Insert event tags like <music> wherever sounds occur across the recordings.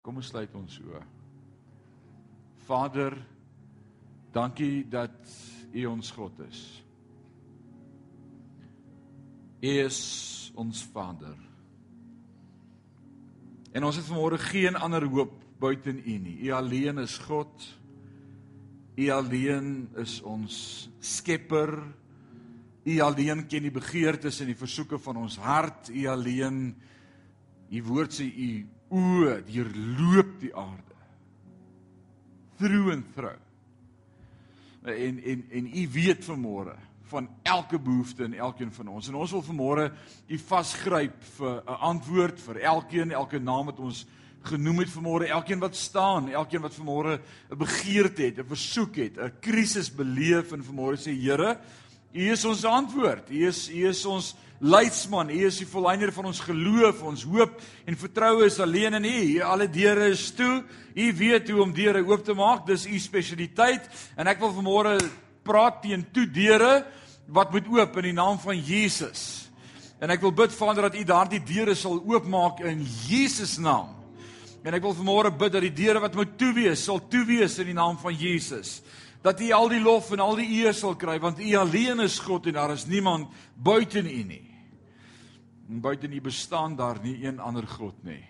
Kom ons sluit ons oë. Vader, dankie dat U ons God is. U is ons Vader. En ons het vanmôre geen ander hoop buite U nie. U alleen is God. U alleen is ons Skepper. U alleen ken die begeertes en die versoeke van ons hart. U alleen U woord sê U oë deurloop die aarde. Through and through. En en en u weet vanmôre van elke behoefte in elkeen van ons. En ons wil vanmôre u vasgryp vir 'n antwoord vir elkeen, elke naam wat ons genoem het vanmôre, elkeen wat staan, elkeen wat vanmôre 'n begeerte het, 'n versoek het, 'n krisis beleef en vanmôre sê Here, U is ons antwoord. U is U is ons leidsman. U is die volleinder van ons geloof, ons hoop en vertroue is alleen in U. Alle deure is toe. U weet hoe om deure oop te maak. Dis U spesialiteit en ek wil vanmôre praat teen toe deure wat moet oop in die naam van Jesus. En ek wil bid Vader dat U daardie deure sal oopmaak in Jesus naam. En ek wil vanmôre bid dat die deure wat moet toe wees, sal toe wees in die naam van Jesus dat U al die lof en al die eer sal kry want U alleen is God en daar is niemand buite U nie. En buite U bestaan daar nie een ander God nie.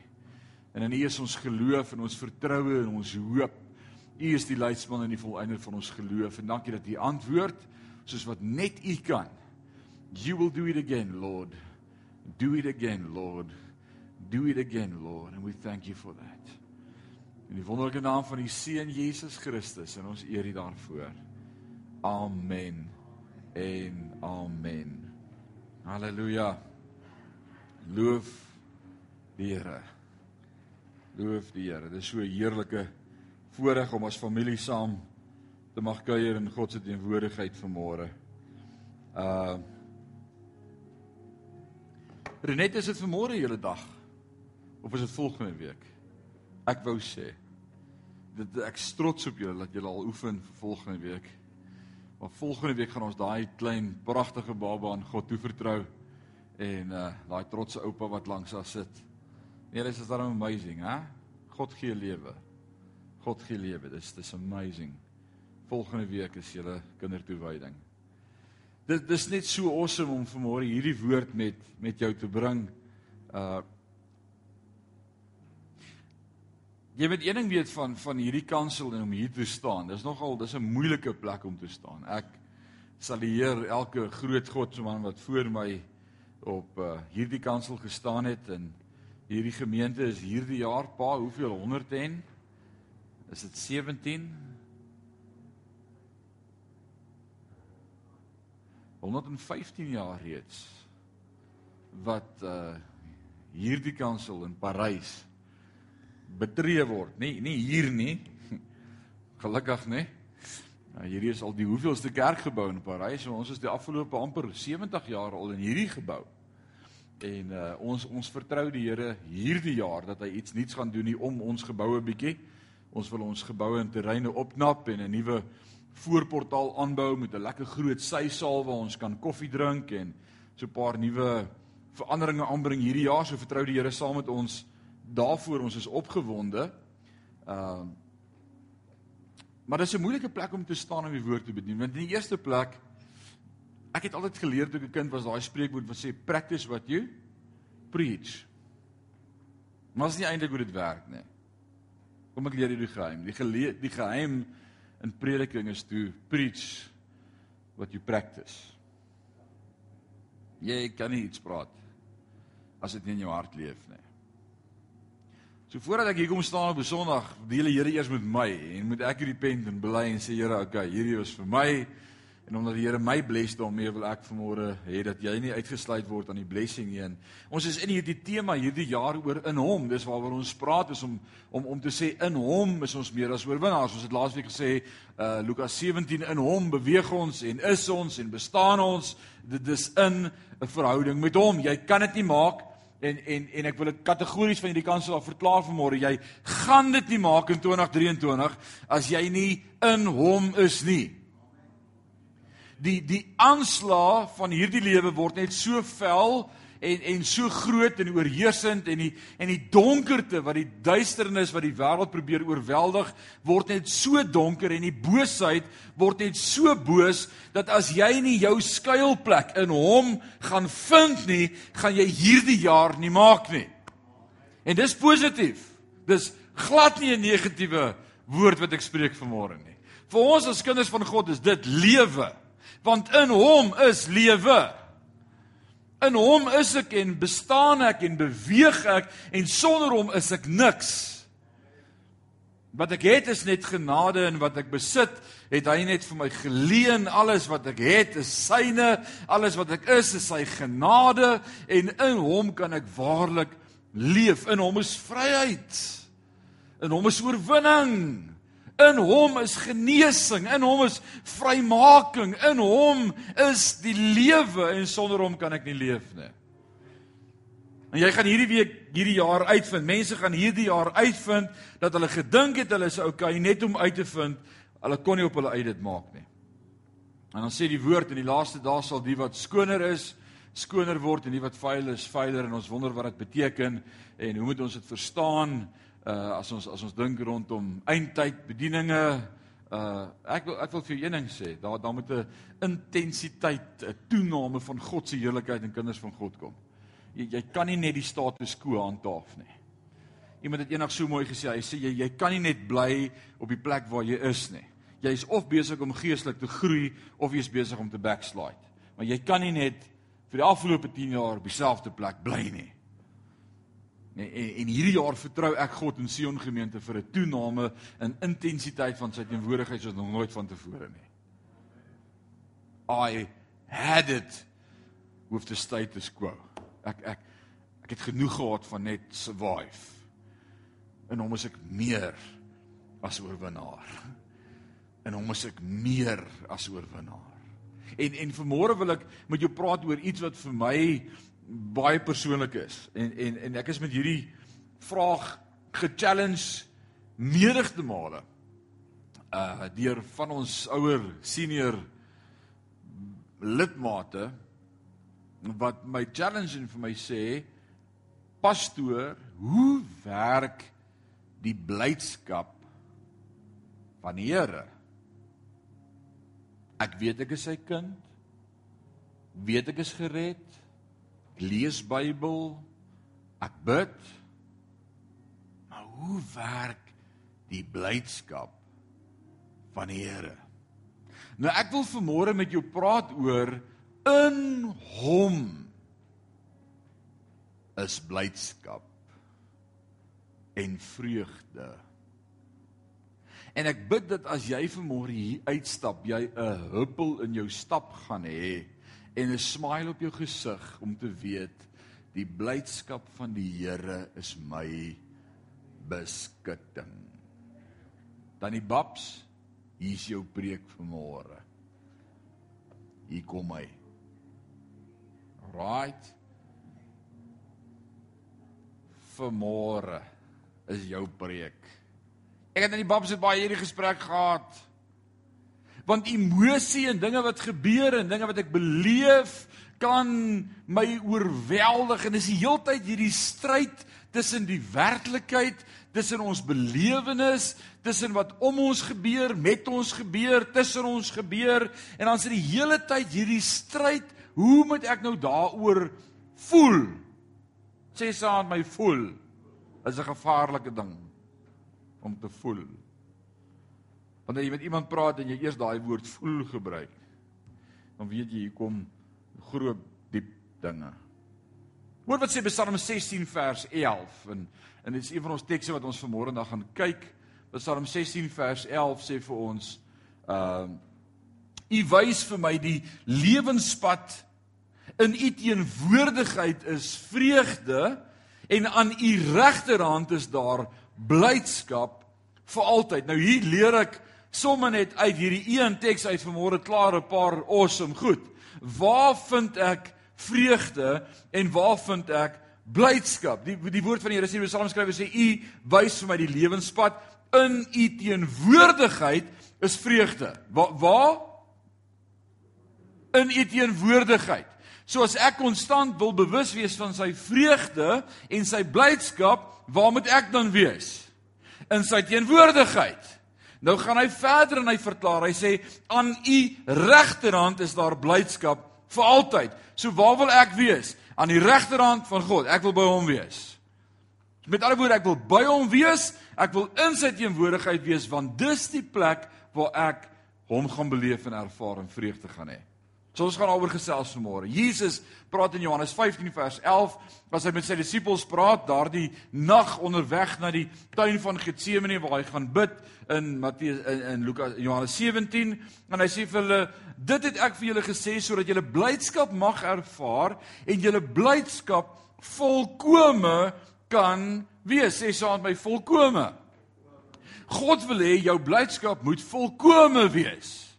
En in U is ons geloof en ons vertroue en ons hoop. U is die leidsman en die volëinder van ons geloof en dankie dat U antwoord soos wat net U kan. You will do it again, Lord. Do it again, Lord. Do it again, Lord, and we thank you for that. In die wonderlike naam van die Seun Jesus Christus en ons eer U daarvoor. Amen. En amen. Halleluja. Loof die Here. Loof die Here. Dit is so 'n heerlike voorreg om as familie saam te mag kuier in God se teenwoordigheid vanmôre. Uh Renet, is dit vanmôre hele dag of is dit volgende week? Ek wou sê dit ek trots op julle dat julle al oefen vir volgende week. Maar volgende week gaan ons daai klein pragtige baba aan God toevertrou en uh daai trotse oupa wat langs haar sit. Nee, dit is dan amazing, hè? God gee lewe. God gee lewe. Dis dis amazing. Volgende week is julle kindertoewyding. Dit dis net so awesome om vanmôre hierdie woord met met jou te bring. Uh Jy weet een ding weet van van hierdie kansel en om hier te staan. Dis nogal dis 'n moeilike plek om te staan. Ek sal Heer elke groot God se man wat voor my op uh, hierdie kansel gestaan het en hierdie gemeente is hierdie jaar pa hoeveel 100 en is dit 17 115 jaar reeds wat uh hierdie kansel in Parys betree word. Nee, nie hier nie. <laughs> Gelukkig nê. Nou hierdie is al die hoeveelste kerkgebou in Parys. Ons is die afgelope amper 70 jaar al in hierdie gebou. En uh ons ons vertrou die Here hierdie jaar dat hy iets nuuts gaan doen hier om ons geboue bietjie. Ons wil ons geboue en terreine opknap en 'n nuwe voorportaal aanbou met 'n lekker groot sysaal waar ons kan koffie drink en so 'n paar nuwe veranderinge aanbring hierdie jaar. So vertrou die Here saam met ons daarvoor ons is opgewonde. Ehm uh, Maar dis 'n moeilike plek om te staan om die woord te bedien. Want in die eerste plek ek het altyd geleer toe ek 'n kind was daai spreekwoord wat sê practice what you preach. Maar dit is nie eintlik hoe dit werk nie. Kom ek leer julle die geheim. Die gele, die geheim in prediking is to preach what you practice. Jy kan nie iets praat as dit nie in jou hart leef nie. So voordat ek hier kom staan op 'n Sondag, deel die Here eers met my en moet ek pen en bely en sê Here, okay, hierdie was vir my en omdat die Here my bless daarmee wil ek vanmôre hê dat jy nie uitgesluit word aan die blessing nie. En ons is in hierdie tema hierdie jaar oor in hom. Dis waaroor ons praat is om om om te sê in hom is ons meer as oorwinnaars. Ons het laasweek gesê uh Lukas 17 in hom beweeg ons en is ons en bestaan ons. Dit is in 'n verhouding met hom. Jy kan dit nie maak en en en ek wil dit kategories van hierdie kansel af verklaar vanmôre. Jy gaan dit nie maak in 2023 as jy nie in hom is nie. Die die aanslag van hierdie lewe word net so vel en en so groot en oorheersend en die en die donkerte wat die duisternis wat die wêreld probeer oorweldig word net so donker en die boosheid word net so boos dat as jy nie jou skuilplek in hom gaan vind nie, gaan jy hierdie jaar nie maak nie. En dis positief. Dis glad nie 'n negatiewe woord wat ek spreek vanmôre nie. Vir ons as kinders van God is dit lewe. Want in hom is lewe. In hom is ek en bestaan ek en beweeg ek en sonder hom is ek niks. Wat ek het is net genade en wat ek besit, het hy net vir my geleen. Alles wat ek het is syne. Alles wat ek is is sy genade en in hom kan ek waarlik leef. In hom is vryheid. In hom is oorwinning. In hom is genesing, in hom is vrymaking, in hom is die lewe en sonder hom kan ek nie leef nie. En jy gaan hierdie week, hierdie jaar uitvind. Mense gaan hierdie jaar uitvind dat hulle gedink het hulle is okay net om uit te vind hulle kon nie op hulle uit dit maak nie. En dan sê die woord in die laaste dae sal die wat skoner is, skoner word en die wat vuil is, vuiler en ons wonder wat dit beteken en hoe moet ons dit verstaan? Uh as ons as ons dink rondom eindtyd bedieninge uh ek wil ek wil vir een ding sê daar daar moet 'n intensiteit 'n toename van God se heerlikheid in kinders van God kom. Jy jy kan nie net die status quo handhaaf nie. Iemand het eendag so mooi gesê, hy sê jy jy kan nie net bly op die plek waar jy is nie. Jy is of besig om geestelik te groei of jy is besig om te backslide. Maar jy kan nie net vir die afgelope 10 jaar op dieselfde plek bly nie. En, en, en hierdie jaar vertrou ek God en Sion gemeente vir 'n toename in intensiteit van sy teenwoordigheid soos nog nooit vantevore nie. I had it with the status quo. Ek ek ek het genoeg gehad van net survive. En hom is ek meer as oorwinnaar. En hom is ek meer as oorwinnaar. En en vanmôre wil ek met jou praat oor iets wat vir my baie persoonlik is en en en ek is met hierdie vraag ge-challenge menigte male uh deur van ons ouer senior lidmate wat my challenge en vir my sê pastoor hoe werk die blydskap van die Here? Ek weet ek is sy kind. Weet ek is gered lees Bybel, ek bid. Maar hoe werk die blydskap van die Here? Nou ek wil vanmôre met jou praat oor in hom is blydskap en vreugde. En ek bid dat as jy vanmôre hier uitstap, jy 'n huppel in jou stap gaan hê en 'n smile op jou gesig om te weet die blydskap van die Here is my beskutting. Dan die babs, hier's jou preek vir môre. Hier kom hy. Right. Vir môre is jou preek. Ek het aan die babs het baie hierdie gesprek gehad want emosie en dinge wat gebeur en dinge wat ek beleef kan my oorweldig. En dis die heeltyd hierdie stryd tussen die werklikheid tussen ons belewenis tussen wat om ons gebeur met ons gebeur tussen ons gebeur. En dan is dit die hele tyd hierdie stryd hoe moet ek nou daaroor voel? Sê saam my voel is 'n gevaarlike ding om te voel Wanneer jy met iemand praat en jy eers daai woord voel gebruik, dan weet jy hier kom groot diep dinge. Hoor wat sê Psalm 16 vers 11 en en dit is een van ons tekste wat ons vanmôre dan gaan kyk. Psalm 16 vers 11 sê vir ons ehm uh, U wys vir my die lewenspad in U teenwoordigheid is vreugde en aan U regterhand is daar blydskap vir altyd. Nou hier leer ek sommer net uit hierdie een teks uit vanmôre klaar 'n paar awesome goed. Waar vind ek vreugde en waar vind ek blydskap? Die die woord van die Here sê in Psalm skrywer sê u wys vir my die lewenspad in u teenwoordigheid is vreugde. Waar waar in u teenwoordigheid. So as ek konstant wil bewus wees van sy vreugde en sy blydskap, waar moet ek dan wees? In sy teenwoordigheid. Nou gaan hy verder en hy verklaar. Hy sê aan u regterhand is daar blydskap vir altyd. So waar wil ek wees? Aan die regterhand van God. Ek wil by hom wees. Met ander woorde, ek wil by hom wees. Ek wil in sy teenwoordigheid wees want dis die plek waar ek hom gaan beleef en ervaar en vreugde gaan hê. So ons gaan daaroor gesels vanmôre. Jesus praat in Johannes 15 vers 11 as hy met sy disippels praat daardie nag onderweg na die tuin van Getsemane waar hy gaan bid in Matteus in, in Lukas Johannes 17 en hy sê vir hulle dit het ek vir julle gesê sodat julle blydskap mag ervaar en julle blydskap volkome kan wees. Sê saam met my volkome. God wil hê jou blydskap moet volkome wees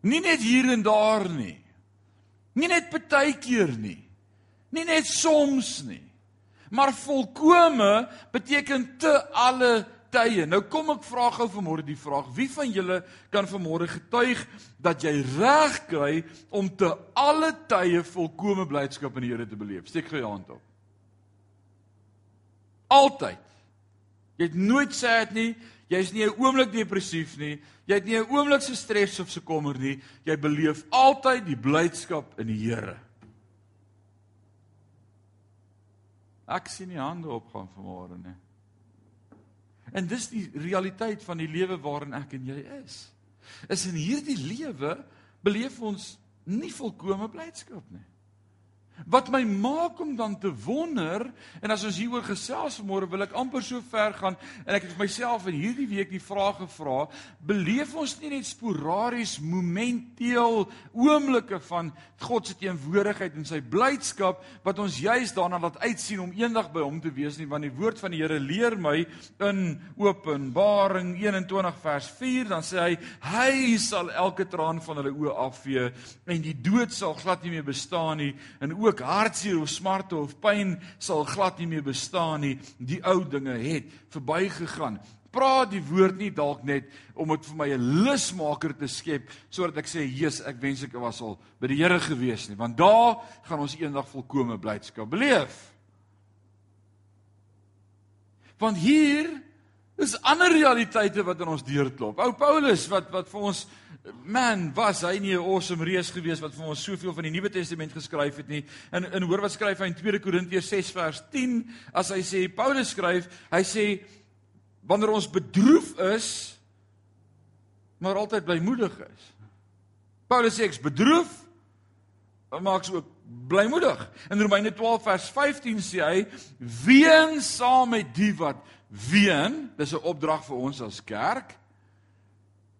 Nie net hier en daar nie. Nie net partykeer nie. Nie net soms nie. Maar volkome beteken te alle tye. Nou kom ek vra gou vanmôre die vraag: Wie van julle kan vanmôre getuig dat jy reg kry om te alle tye volkome blydskap in die Here te beleef? Steek gou jou hand op. Altyd. Jy het nooit sê dit nie. Jy's nie 'n oomblik depressief nie. Jy het nie 'n oomblik se stres of se kommer nie. Jy beleef altyd die blydskap in die Here. Ek sien nie hande opgaan vanmôre nie. En dis die realiteit van die lewe waarin ek en jy is. Is in hierdie lewe beleef ons nie volkomme blydskap nie. Wat my maak om dan te wonder en as ons hieroor gesels vanmôre wil ek amper so ver gaan en ek het myself in hierdie week die vraag gevra, beleef ons nie net sporaries momenteel oomblikke van God se teenwoordigheid en sy blydskap wat ons juis daarna laat uitsien om eendag by hom te wees nie want die woord van die Here leer my in Openbaring 21 vers 4 dan sê hy hy sal elke traan van hulle oë afvee en die dood sal glad nie meer bestaan nie. En ook hartseer of smarte of pyn sal glad nie meer bestaan nie. Die ou dinge het verbygegaan. Praat die woord nie dalk net om dit vir my 'n lusmaker te skep sodat ek sê, "Jesus, ek wens ek was al by die Here gewees nie." Want daar gaan ons eendag volkomme blydskap beleef. Want hier Dis ander realiteite wat in ons deurklop. Ou Paulus wat wat vir ons man was hy nie 'n awesome reus gewees wat vir ons soveel van die Nuwe Testament geskryf het nie. En en hoor wat skryf hy in 2 Korintiërs 6 vers 10 as hy sê Paulus skryf, hy sê wanneer ons bedroef is maar altyd blymoedig is. Paulus sê ek's bedroef maar ek's ook blymoedig. In Romeine 12 vers 15 sê hy ween saam met die wat ween, dis 'n opdrag vir ons as kerk.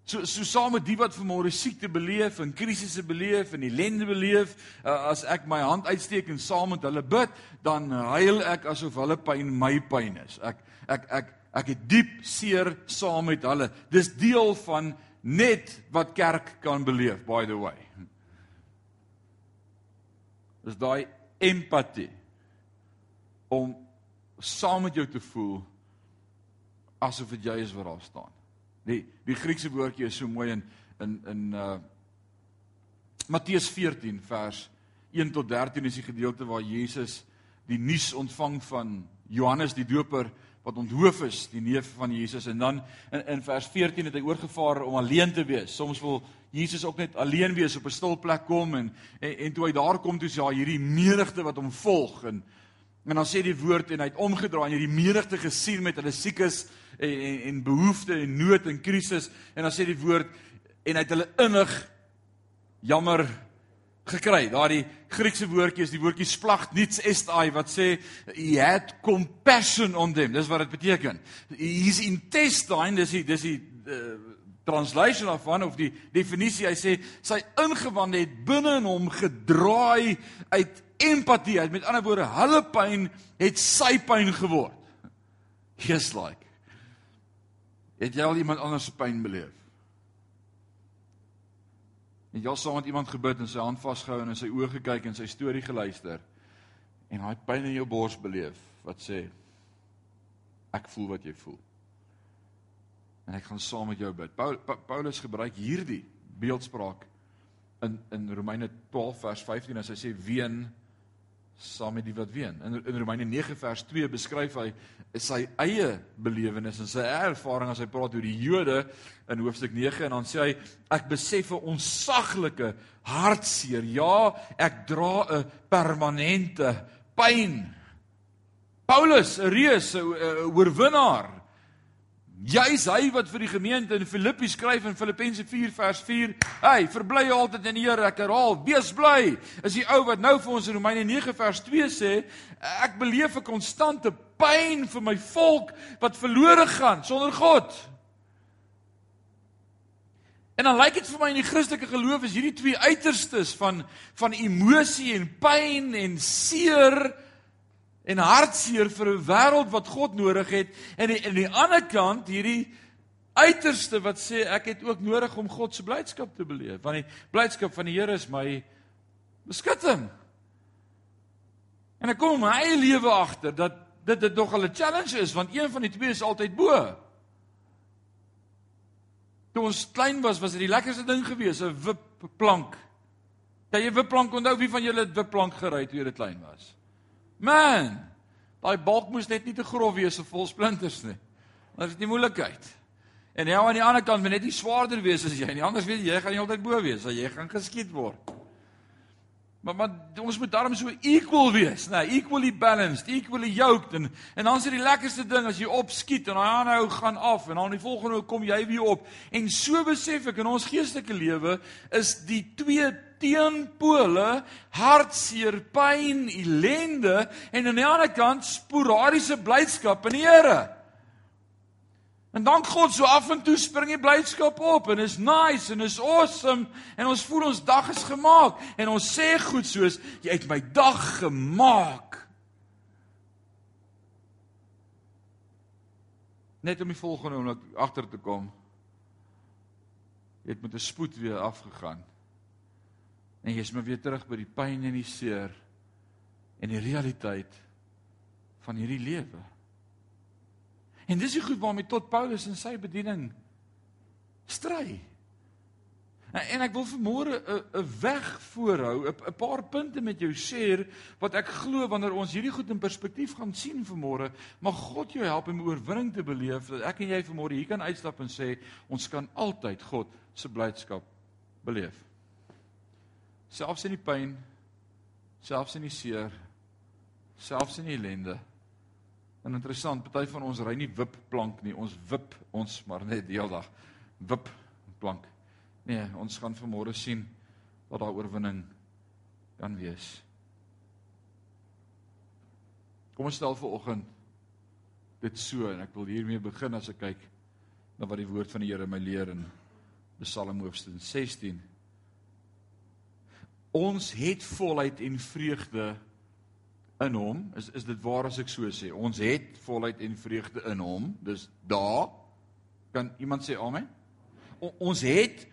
So so saam met die wat vanmôre siekte beleef en krisisse beleef en ellende beleef, uh, as ek my hand uitsteek en saam met hulle bid, dan huil ek asof hulle pyn my pyn is. Ek ek ek ek het diep seer saam met hulle. Dis deel van net wat kerk kan beleef, by the way. Dis daai empatie om saam met jou te voel asof dit jy is wat daar staan. Die die Griekse woordjie is so mooi in in in uh Matteus 14 vers 1 tot 13 is die gedeelte waar Jesus die nuus ontvang van Johannes die Doper wat onthoof is, die neef van Jesus en dan in in vers 14 het hy oorgevaar om alleen te wees. Soms wil Jesus ook net alleen wees op 'n stil plek kom en en, en toe hy daar kom toe sê ja hierdie menigte wat hom volg en en dan sê die woord en hy het omgedraai en hierdie menigte gesien met hulle siekes en en, en behoeftes en nood en krisis en dan sê die woord en hy het hulle innig jammer gekry. Daardie Griekse woordjie is die woordjie splagt niets estai wat sê he had compassion on them. Dis wat dit beteken. He's intestine, dis die dis die uh, translation of one of die definisie. Hy sê sy ingewande het binne in hom gedraai uit empatie. Met ander woorde, hulle pyn het sy pyn geword. Just like Het jy al iemand anders se pyn beleef? Het jy al saam met iemand gebid en sy hand vasgehou en in sy oë gekyk en sy storie geluister en daai pyn in jou bors beleef wat sê ek voel wat jy voel. En ek gaan saam met jou bid. Paul, pa, Paulus gebruik hierdie beeldspraak in in Romeine 12 vers 15 as hy sê ween saam met die wat ween. In in Romeine 9 vers 2 beskryf hy sy eie belewenis en sy ervaring as hy praat oor die Jode in hoofstuk 9 en dan sê hy ek besef 'n onsaglike hartseer. Ja, ek dra 'n permanente pyn. Paulus, 'n reus, 'n oorwinnaar. Jy's hy wat vir die gemeente in Filippi skryf in Filippense 4 vers 4. Hey, verbly altyd in die Here. Ek herhaal, wees bly. Is die ou wat nou vir ons in Romeine 9 vers 2 sê, ek beleef 'n konstante pyn vir my volk wat verlore gaan sonder God. En dan lyk dit vir my in die Christelike geloof is hierdie twee uiterstes van van emosie en pyn en seer en hartseer vir 'n wêreld wat God nodig het en aan die, die ander kant hierdie uiterste wat sê ek het ook nodig om God se blydskap te beleef want die blydskap van die Here is my beskutting. En ek kom my eie lewe agter dat dit dit nog 'n challenge is want een van die twee is altyd bo. Toe ons klein was, was dit die lekkerste ding gewees, 'n wipplank. Kan jy wipplank onthou wie van julle het wipplank gery toe jy klein was? Man, daai balk moes net nie te grof wees of vol splinters nie. Dit is die moeilikheid. En nou aan die ander kant moet net nie swaarder wees as jy nie. Anders weet jy, gaan nie altyd bo wees, jy gaan geskiet word. Maar maar ons moet daarom so equal wees, nê, nee, equally balanced, equally yoked en en dan is dit die lekkerste ding as jy opskiet en daai ander ou gaan af en dan die volgende kom jy weer op. En so besef ek in ons geestelike lewe is die twee teenpole hartseer, pyn, ellende en aan die ander kant sporadiese blydskap in die Here. En dank God so af en toe spring die blydskap op en is nice en is awesome en ons voel ons dag is gemaak en ons sê goed soos jy het my dag gemaak. Net om die volgende oomblik agter te kom. Jy het met 'n spoed weer afgegaan. En jy's maar weer terug by die pyn en die seer en die realiteit van hierdie lewe. En dis die goed waarmee tot Paulus in sy bediening stry. En ek wil 'n 'n weg voorhou, 'n paar punte met jou share wat ek glo wanneer ons hierdie goed in perspektief gaan sien vanmôre, mag God jou help om oorwinning te beleef dat ek en jy vanmôre hier kan uitstap en sê ons kan altyd God se blydskap beleef selfs in die pyn, selfs in die seer, selfs in die ellende. En interessant, party van ons ry nie wipplank nie, ons wip ons maar net deeldag wip plank. Nee, ons gaan vanmôre sien wat daai oorwinning kan wees. Kom ons stel vir oggend dit so en ek wil hiermee begin as ek kyk na wat die woord van die Here my leer in Psalm hoofstuk 16 ons het volheid en vreugde in hom. Is is dit waar as ek so sê? Ons het volheid en vreugde in hom. Dis daar. Kan iemand sê amen? O, ons het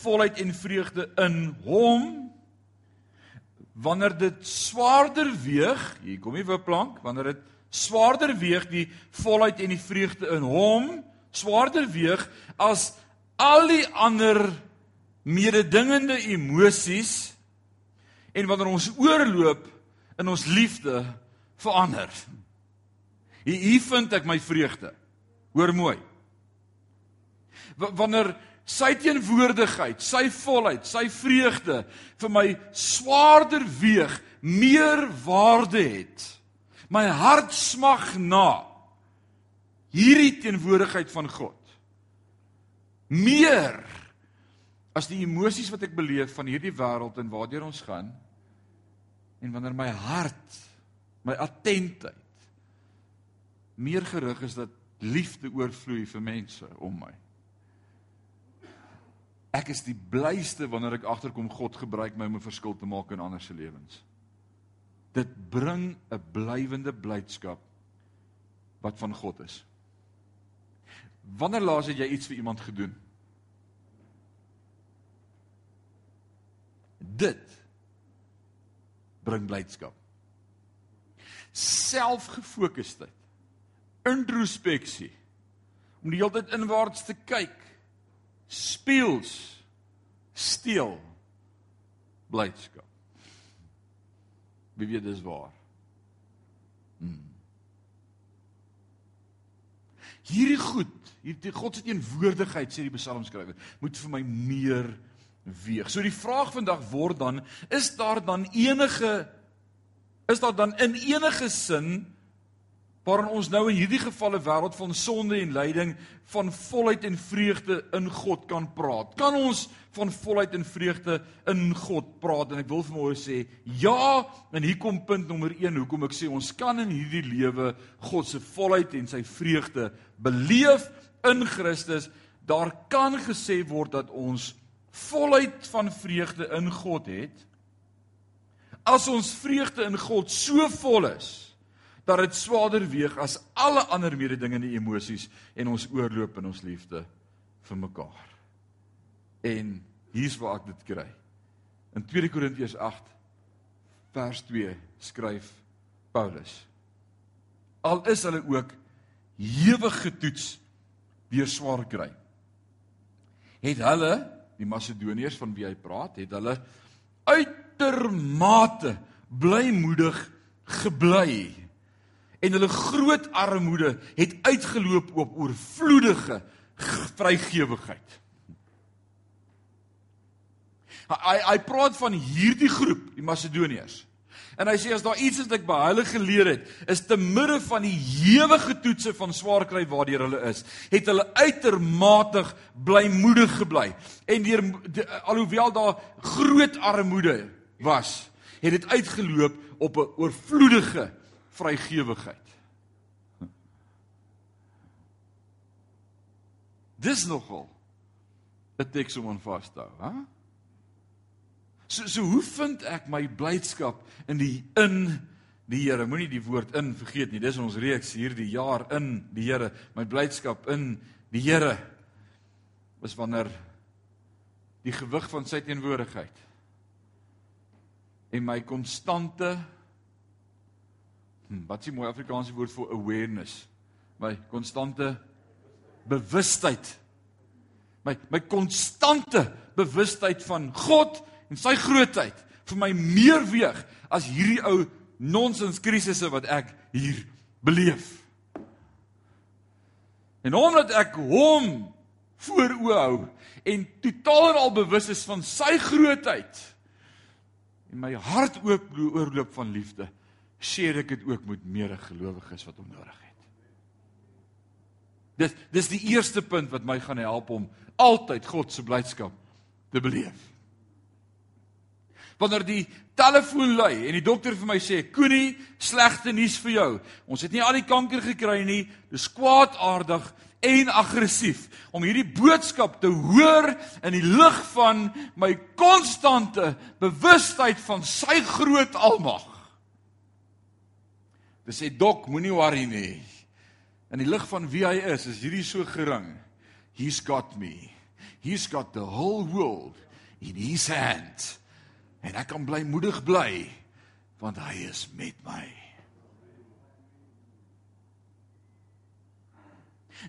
volheid en vreugde in hom. Wanneer dit swaarder weeg, hier kom die wipplank, wanneer dit swaarder weeg die volheid en die vreugde in hom, swaarder weeg as al die ander mededingende emosies en wanneer ons oorloop in ons liefde verander. Hier, hier vind ek my vreugde. Hoor mooi. Wanneer sy teenwoordigheid, sy volheid, sy vreugde vir my swaarder weeg, meer waarde het. My hart smag na hierdie teenwoordigheid van God. Meer as die emosies wat ek beleef van hierdie wêreld en waardeur ons gaan en wanneer my hart my attentheid meer gerig is dat liefde oorvloei vir mense om my. Ek is die blyste wanneer ek agterkom God gebruik my om 'n verskil te maak in ander se lewens. Dit bring 'n blywende blydskap wat van God is. Wanneer laas het jy iets vir iemand gedoen? Dit bring blydskap. Selfgefokusdheid. Introspeksie. Om die hele tyd inwaarts te kyk. Speels. Steel. blydskap. Wie weet dis waar? Hmm. Hierdie goed, hierdie God se teenwoordigheid sê die psalmskrywer, moet vir my meer weeg. So die vraag vandag word dan, is daar dan enige is daar dan in enige sin waarin ons nou in hierdie gevalle wêreld van sonde en lyding van volheid en vreugde in God kan praat. Kan ons van volheid en vreugde in God praat? En ek wil vanmôre sê, ja, en hier kom punt nommer 1 hoekom ek sê ons kan in hierdie lewe God se volheid en sy vreugde beleef in Christus. Daar kan gesê word dat ons volheid van vreugde in God het. As ons vreugde in God so vol is, dat dit swaarder weeg as alle ander mededingende emosies en ons oorloop in ons liefde vir mekaar. En hier's waar ek dit kry. In 2 Korintiërs 8 vers 2 skryf Paulus: Al is hulle ook hewig getoets deur swaar kry. Het hulle, die Macedoniërs van wie hy praat, het hulle uitermate blymoedig gebly en hulle groot armoede het uitgeloop op oorvloedige vrygewigheid. Hy hy praat van hierdie groep, die Macedoniërs. En hy sê as daar iets is wat ek by hulle geleer het, is te midde van die ewige toetse van swaar kry waardeur hulle is, het hulle uitermate blymoedig gebly. En deur alhoewel daar groot armoede was, het dit uitgeloop op 'n oorvloedige vrygewigheid. Dis nogal 'n teks om aan vas te hou, hè? So so hoe vind ek my blydskap in die in die Here? Moenie die woord in vergeet nie. Dis ons reeks hierdie jaar in die Here. My blydskap in die Here is wanneer die gewig van sy teenwoordigheid en my konstante Hmm, wat is die mooi Afrikaanse woord vir awareness? My konstante bewustheid. My my konstante bewustheid van God en sy grootheid vir my meer weeg as hierdie ou nonsens krisisse wat ek hier beleef. En omdat ek hom voor oë hou en totaal en al bewus is van sy grootheid en my hart oop oorloop van liefde share ek dit ook met meer gelowiges wat hom nodig het. Dis dis die eerste punt wat my gaan help om altyd God se blydskap te beleef. Wanneer die telefoon lui en die dokter vir my sê, "Koenie, slegte nuus vir jou. Ons het nie al die kanker gekry nie. Dis kwaadaardig en aggressief om hierdie boodskap te hoor in die lig van my konstante bewustheid van sy groot almag." Dis sê dok, moenie worry nie. In die lig van wie hy is, is hierdie so gering. He's got me. He's got the whole world in his hands. En ek kan bly moedig bly want hy is met my.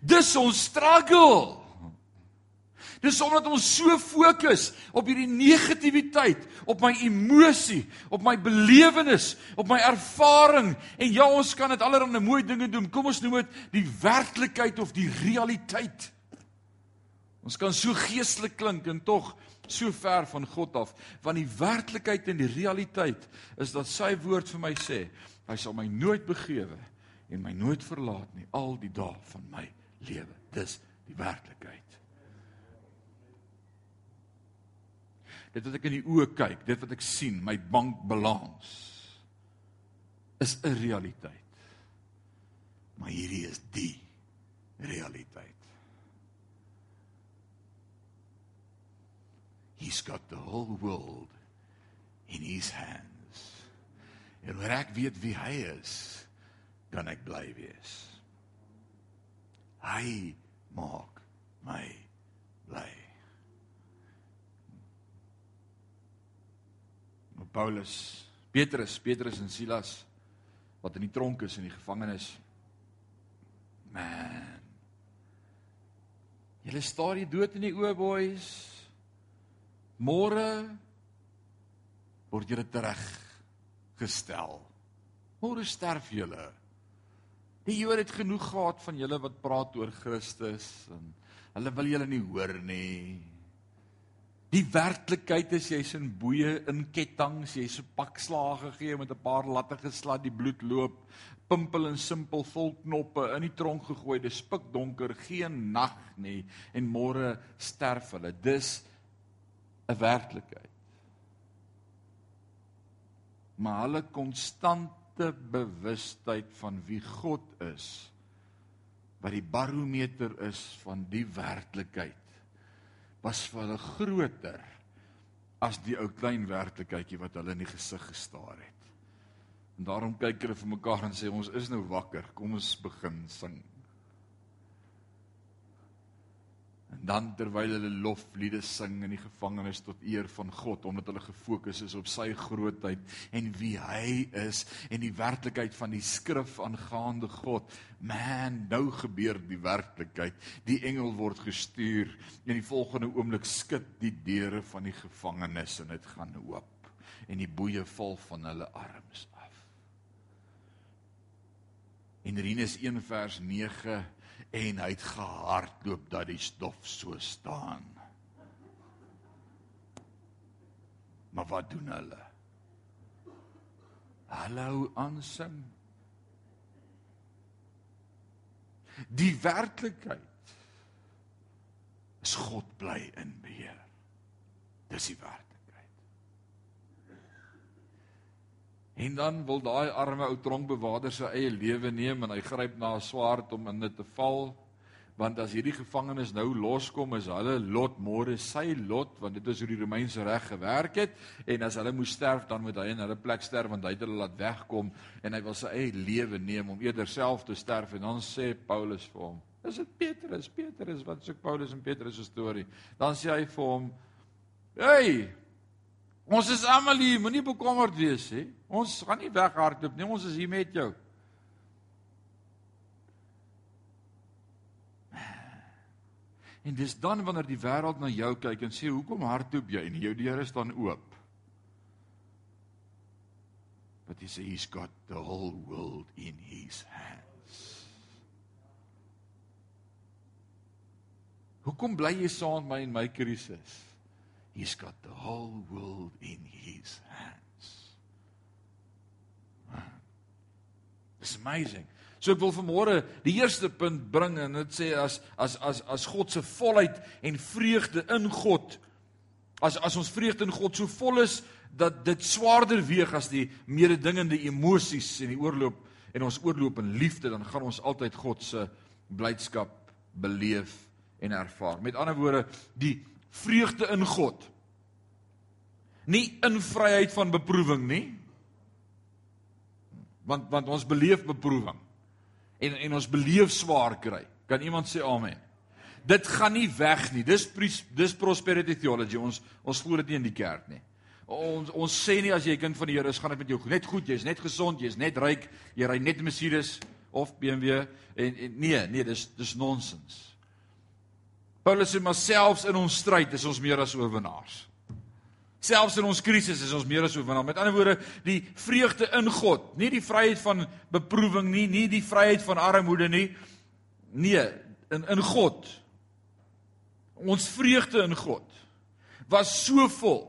Dis ons struggle. Dis omdat ons so fokus op hierdie negativiteit, op my emosie, op my belewenis, op my ervaring en ja, ons kan dit allerlei mooi dinge doen. Kom ons noem dit die werklikheid of die realiteit. Ons kan so geestelik klink en tog so ver van God af, want die werklikheid en die realiteit is dat sy woord vir my sê, hy sal my nooit begewe en my nooit verlaat nie al die dae van my lewe. Dis die werklikheid. dit wat ek in die oë kyk, dit wat ek sien, my bankbalans is 'n realiteit. Maar hierdie is die realiteit. He's got the whole world in his hands. En wanneer ek weet wie hy is, kan ek bly wees. Hy maak my bly. Paulus, Petrus, Petrus en Silas wat in die tronk is in die gevangenis. Man. Julle staar die dood in die oë, boys. Môre word julle terug gestel. Môre sterf julle. Die Jode het genoeg gehad van julle wat praat oor Christus en hulle wil julle nie hoor nie. Die werklikheid is jy's in boeye in kettinge, jy's so pak slae gegee met 'n paar latte geslat, die bloed loop, pimpel en simpel vol knoppe in die tronk gegooi, dis pikdonker, geen nag nie en môre sterf hulle. Dis 'n werklikheid. Maar hulle konstante bewustheid van wie God is, wat die barometer is van die werklikheid was vir hulle groter as die ou klein werklikheidjie wat hulle in die gesig gestaar het. En daarom kyk hulle vir mekaar en sê ons is nou wakker, kom ons begin sing. En dan terwyl hulle lofliede sing in die gevangenis tot eer van God omdat hulle gefokus is op sy grootheid en wie hy is en die werklikheid van die skrif aangaande God. Man, nou gebeur die werklikheid. Die engel word gestuur en die volgende oomblik skud die deure van die gevangenis en dit gaan oop en die boeye val van hulle arms af. En Rinus 1 vers 9 en hy het gehardloop dat die stof so staan. Maar wat doen hulle? Hallo aansing. Die werklikheid is God bly in beheer. Dis die werklikheid. En dan wil daai arme ou tronkbewaarder sy eie lewe neem en hy gryp na 'n swaard om in dit te val want as hierdie gevangenes nou loskom is hulle lot môre sy lot want dit is hoe die Romeinse reg gewerk het. En as hulle moes sterf dan moet hy in hulle plek sterf want hy het hulle laat wegkom en hy wil sy eie lewe neem om eerder self te sterf. En dan sê Paulus vir hom is dit Petrus? Petrus wat soek Paulus en Petrus se storie? Dan sê hy vir hom hey Ons is almal hier, moenie bekommerd wees hè. Ons gaan nie weghardloop nie, ons is hier met jou. En dis dan wanneer die wêreld na jou kyk en sê hoekom hardloop jy en jou deure staan oop. But he says he's got the whole world in his hands. Hoekom bly jy saam met my in my krisis? He's got the whole world in his hands. It's amazing. So ek wil vanmôre die eerste punt bring en dit sê as as as as God se volheid en vreugde in God as as ons vreugde in God so vol is dat dit swaarder weeg as die mededingende emosies en die oorloop en ons oorloop in liefde dan gaan ons altyd God se blydskap beleef en ervaar. Met ander woorde, die vreugde in God. Nie in vryheid van beproewing nie. Want want ons beleef beproewing. En en ons beleef swaar kry. Kan iemand sê amen? Dit gaan nie weg nie. Dis dis prosperity theology. Ons ons glo dit nie in die kerk nie. Ons ons sê nie as jy 'n kind van die Here is, gaan dit met jou net goed, jy's net gesond, jy's net ryk, jy ry net Mercedes of BMW en, en nee, nee, dis dis nonsens. Paulus sê maar selfs in ons stryd is ons meer as oorwinnaars. Selfs in ons krisis is ons meer as oorwinnaars. Met ander woorde, die vreugde in God, nie die vryheid van beproewing nie, nie die vryheid van armoede nie. Nee, in in God. Ons vreugde in God was so vol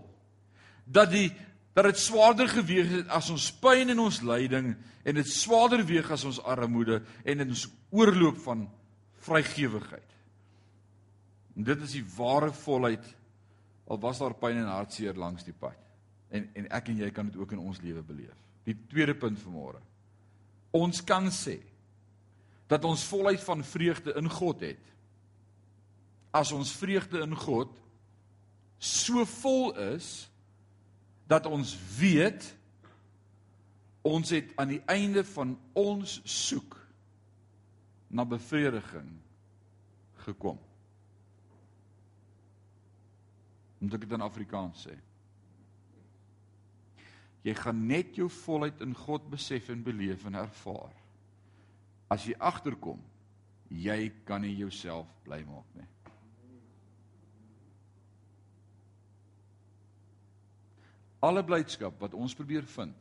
dat die dat dit swaarder geweg het as ons pyn en ons lyding en dit swaarder weeg as ons armoede en ons oorloop van vrygewigheid. En dit is die ware volheid al was daar pyn en hartseer langs die pad. En en ek en jy kan dit ook in ons lewe beleef. Die tweede punt vanmôre. Ons kan sê dat ons volheid van vreugde in God het. As ons vreugde in God so vol is dat ons weet ons het aan die einde van ons soek na bevrediging gekom. Moet ek dit in Afrikaans sê? Jy gaan net jou volheid in God besef en beleef en ervaar. As jy agterkom, jy kan nie jouself bly maak nie. Alle blydskap wat ons probeer vind.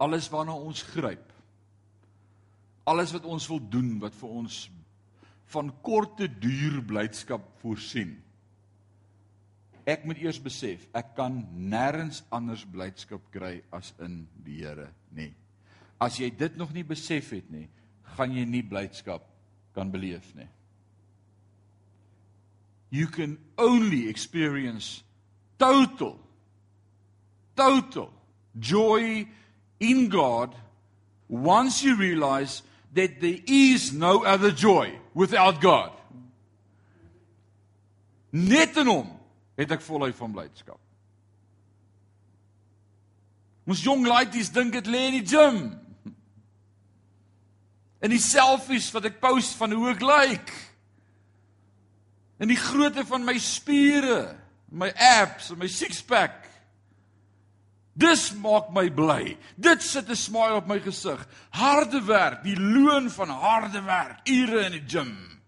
Alles waarna ons gryp. Alles wat ons wil doen wat vir ons van korte duur blydskap voorsien. Ek moet eers besef, ek kan nêrens anders blydskap kry as in die Here nie. As jy dit nog nie besef het nie, gaan jy nie blydskap kan beleef nie. You can only experience total total joy in God once you realize that there is no other joy without God. Net in hom het ek voluit van blydskap. Ons jong laities dink dit lê in die gym. In die selfies wat ek post van hoe ek lyk. In die grootte van my spiere, my abs en my six-pack. Dis maak my bly. Dit sit 'n smile op my gesig. Harde werk, die loon van harde werk, ure in die gym.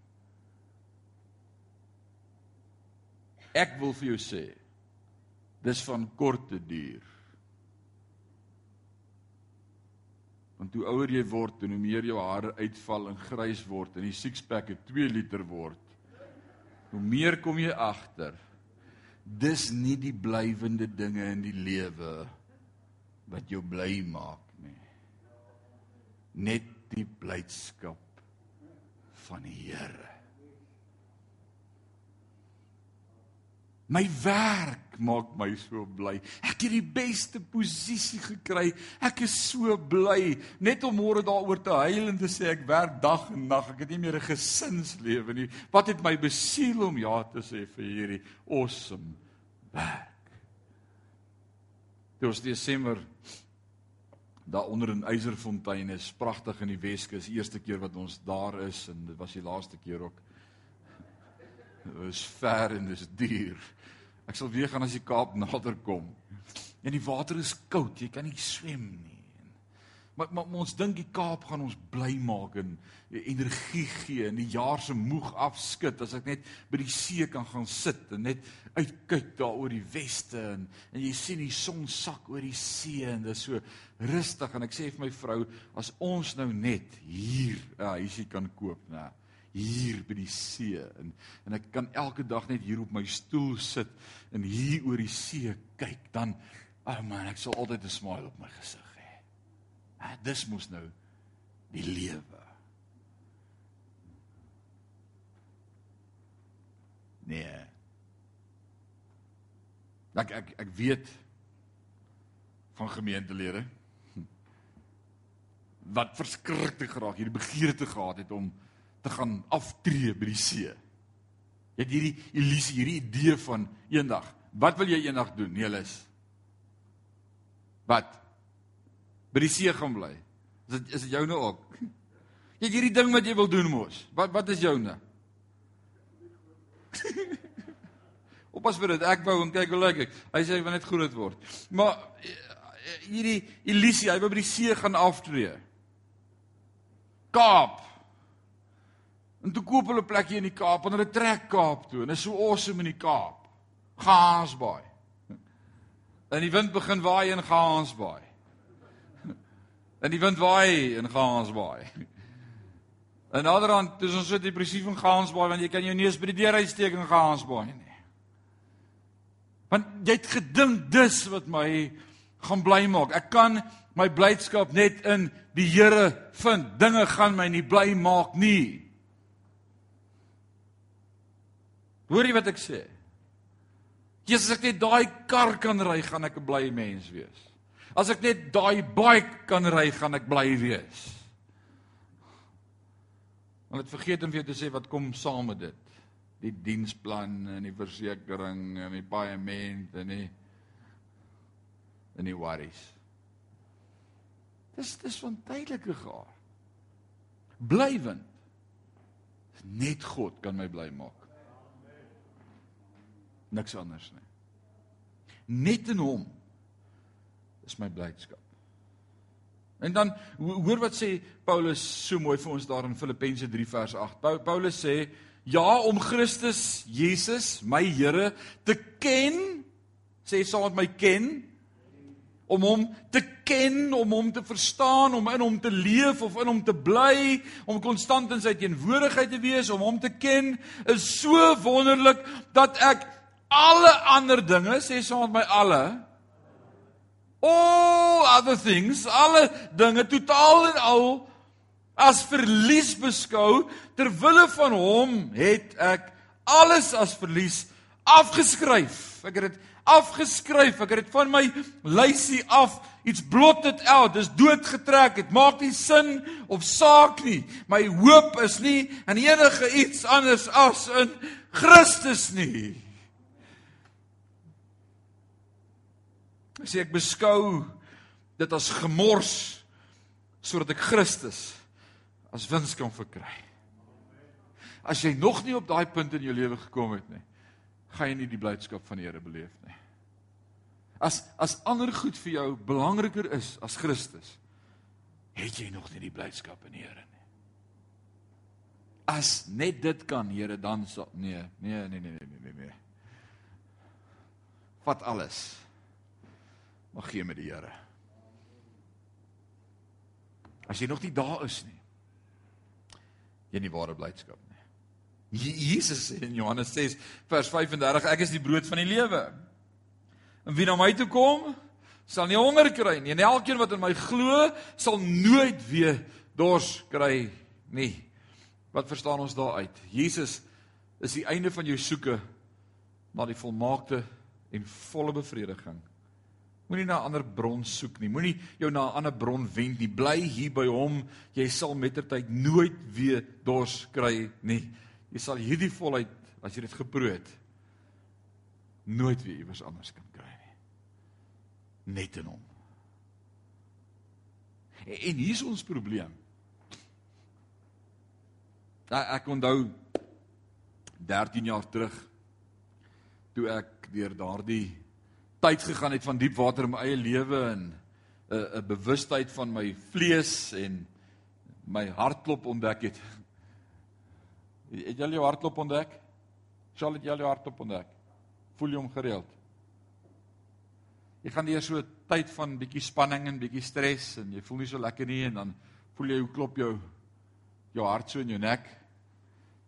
Ek wil vir jou sê, dis van korte duur. Want hoe ouer jy word, hoe meer jou hare uitval en grys word en die six-pack 'n 2 liter word, hoe meer kom jy agter dis nie die blywende dinge in die lewe wat jou bly maak nie. Net die blydskap van die Here. My werk maak my so bly. Ek het die beste posisie gekry. Ek is so bly net om môre daaroor te huil en te sê ek werk dag en nag. Ek het nie meer 'n gesinslewe nie. Wat het my besiel om ja te sê vir hierdie awesome werk? Dit was Desember daar onder in Eiserfontein is pragtig in die Weskus. Eerste keer wat ons daar is en dit was die laaste keer ook. Dit is ver en dit is duur. Ek sal weer gaan as die Kaap <laughs> nader kom. En die water is koud, jy kan nie swem nie. Maar, maar, maar ons dink die Kaap gaan ons bly maak en energie gee en die jaar se moeg afskud as ek net by die see kan gaan sit en net uitkyk daar oor die weste en en jy sien die son sak oor die see en dit is so rustig en ek sê vir my vrou as ons nou net hier 'n ja, huisie kan koop, nê hier by die see en en ek kan elke dag net hier op my stoel sit en hier oor die see kyk dan ag oh man ek sal altyd 'n smile op my gesig hê. Dis mos nou die lewe. Nee. Ek ek ek weet van gemeentelede wat verskriklik graag hierdie begeerte gehad het om te gaan aftree by die see. Jy het hierdie illusie, hierdie idee van eendag, wat wil jy eendag doen, Nelis? Wat? By die see gaan bly. Is dit is dit joune ook? Jy het hierdie ding wat jy wil doen mos. Wat wat is joune? <laughs> Oppas vir dit. Ek wou en kyk hoe lyk ek. Hy sê hy wil net groot word. Maar eh, hierdie illusie, hy wil by die see gaan aftree. Kaap. En toe koop hulle 'n plekjie in die Kaap en hulle trek Kaap toe en dit is so awesome in die Kaap. Gaasbaai. En die wind begin waai in Gaasbaai. En die wind waai in Gaasbaai. En naderhand, dis ons sit hier presies in Gaasbaai want jy kan jou neus by die deur uitsteek in Gaasbaai nie. Want jy het gedink dis wat my gaan bly maak. Ek kan my blydskap net in die Here vind. Dinge gaan my nie bly maak nie. Hoor jy wat ek sê? Jesus as ek net daai kar kan ry, gaan ek 'n blye mens wees. As ek net daai bike kan ry, gaan ek bly wees. Want ek vergeet om vir jou te sê wat kom saam met dit. Die diensplan en die versekerings en die paaiement en die en die worries. Dis dis van tydelike gaar. Blywend. Net God kan my bly maak niks anders nie. Net in hom is my blydskap. En dan hoor wat sê Paulus so mooi vir ons daar in Filippense 3 vers 8. Paulus sê ja om Christus Jesus, my Here, te ken Sê saam met my ken om hom te ken, om hom te verstaan, om in hom te leef of in hom te bly, om konstant in sy teenwoordigheid te wees, om hom te ken, is so wonderlik dat ek alle ander dinge, sê saam met my alle all other things, alle dinge totaal en al as verlies beskou ter wille van hom het ek alles as verlies afgeskryf. Ek het dit afgeskryf. Ek het dit van my lysie af iets blotted out. Dis doodgetrek. Dit maak nie sin of saak nie. My hoop is nie in enige iets anders as in Christus nie. As ek beskou dit as gemors sodat ek Christus as wins kan verkry. As jy nog nie op daai punt in jou lewe gekom het nie, gaan jy nie die blydskap van die Here beleef nie. As as ander goed vir jou belangriker is as Christus, het jy nog nie die blydskap in die Here nie. As net dit kan, Here, dan sal nee, nee, nee, nee, nee, nee, nee. Vat alles. Maar gee met die Here. As jy nog nie daar is nie, jy nie ware blydskap nie. Jesus sê in Johannes 6 vers 35 ek is die brood van die lewe. En wie na my toe kom, sal nie honger kry nie. En elkeen wat in my glo, sal nooit weer dors kry nie. Wat verstaan ons daaruit? Jesus is die einde van jou soeke na die volmaakte en volle bevrediging. Moenie na 'n ander bron soek nie. Moenie jou na 'n ander bron wend nie. Bly hier by hom. Jy sal mettertyd nooit weer dors kry nie. Jy sal hierdie volheid as jy dit geproe het nooit weer iewers anders kan kry nie. Net in hom. En, en hier is ons probleem. Da ek onthou 13 jaar terug toe ek deur daardie tyd gegaan het van diep water in my eie lewe en 'n 'n bewustheid van my vlees en my hartklop ontdek het. Het jy al jou hartklop ontdek? Sal jy al jou hartklop ontdek? Voel jy hom gereeld? Jy gaan deur so 'n tyd van bietjie spanning en bietjie stres en jy voel nie so lekker nie en dan voel jy hoe klop jou jou hart so in jou nek.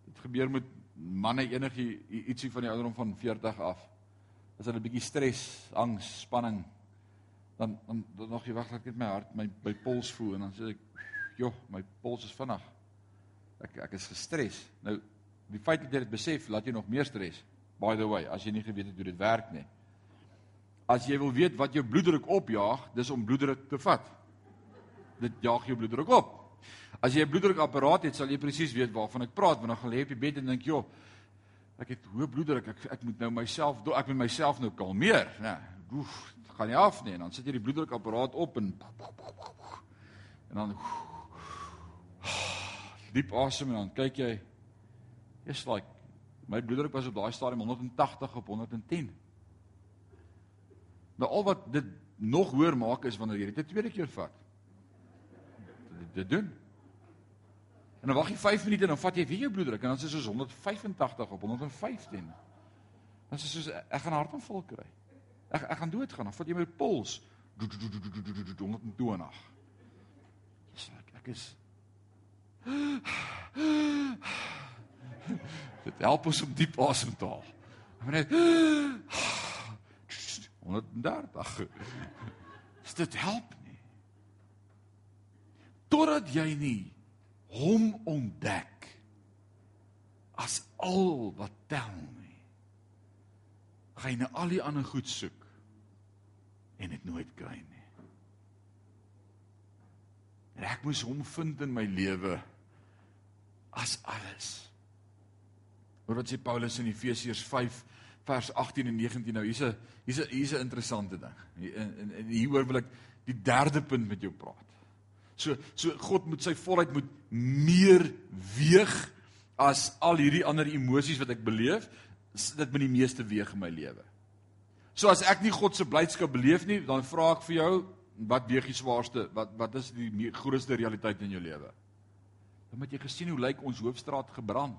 Dit gebeur met manne enige ietsie van die ouderdom van 40 af. As hulle 'n bietjie stres, angs, spanning dan dan dan nog jy wag dat ek my hart my my pols voel en dan sê ek, "Joh, my pols is vinnig." Ek ek is gestres. Nou die feit dat jy dit besef, laat jy nog meer stres. By the way, as jy nie geweet het hoe dit werk nie. As jy wil weet wat jou bloeddruk opjaag, dis om bloeddruk te vat. Dit jaag jou bloeddruk op. As jy 'n bloeddrukapparaat het, sal jy presies weet waarvan ek praat, want dan gaan lê op die bed en dink, "Joh, ek het hoë bloeddruk. Ek ek moet nou myself ek moet myself nou kalmeer." Ja, oef, gaan nie af nie. En dan sit jy die bloeddrukapparaat op en en dan diep asem en dan kyk jy is like my bloeddruk was op daai stadium 180 op 110. Nou al wat dit nog hoër maak is wanneer jy dit 'n tweede keer vat. Dit, dit doen. En dan wag jy 5 minute en dan vat jy weer jou bloeddruk en dan is dit soos 185 op 115. Dan is dit soos ek gaan hartaanval kry. Ek ek gaan doodgaan. Dan vat jy my pols 120. Ek is Dit help ons om diep asem te haal. Maar net 130. Dit help nie. Totdat jy nie hom ontdek as al wat tel nie. Gaan jy na al die ander goed soek en dit nooit kry nie. En ek moes hom vind in my lewe as alles. Hoor wat sê Paulus in Efesiërs 5 vers 18 en 19 nou hier's 'n hier's 'n hier's 'n interessante ding. En en hieroor wil ek die derde punt met jou praat. So so God moet sy volheid moet meer weeg as al hierdie ander emosies wat ek beleef, dit moet die meeste weeg in my lewe. So as ek nie God se blydskap beleef nie, dan vra ek vir jou, wat weeg die swaarste? Wat wat is die grootste realiteit in jou lewe? Dan moet jy gesien hoe lyk ons hoofstraat gebrand.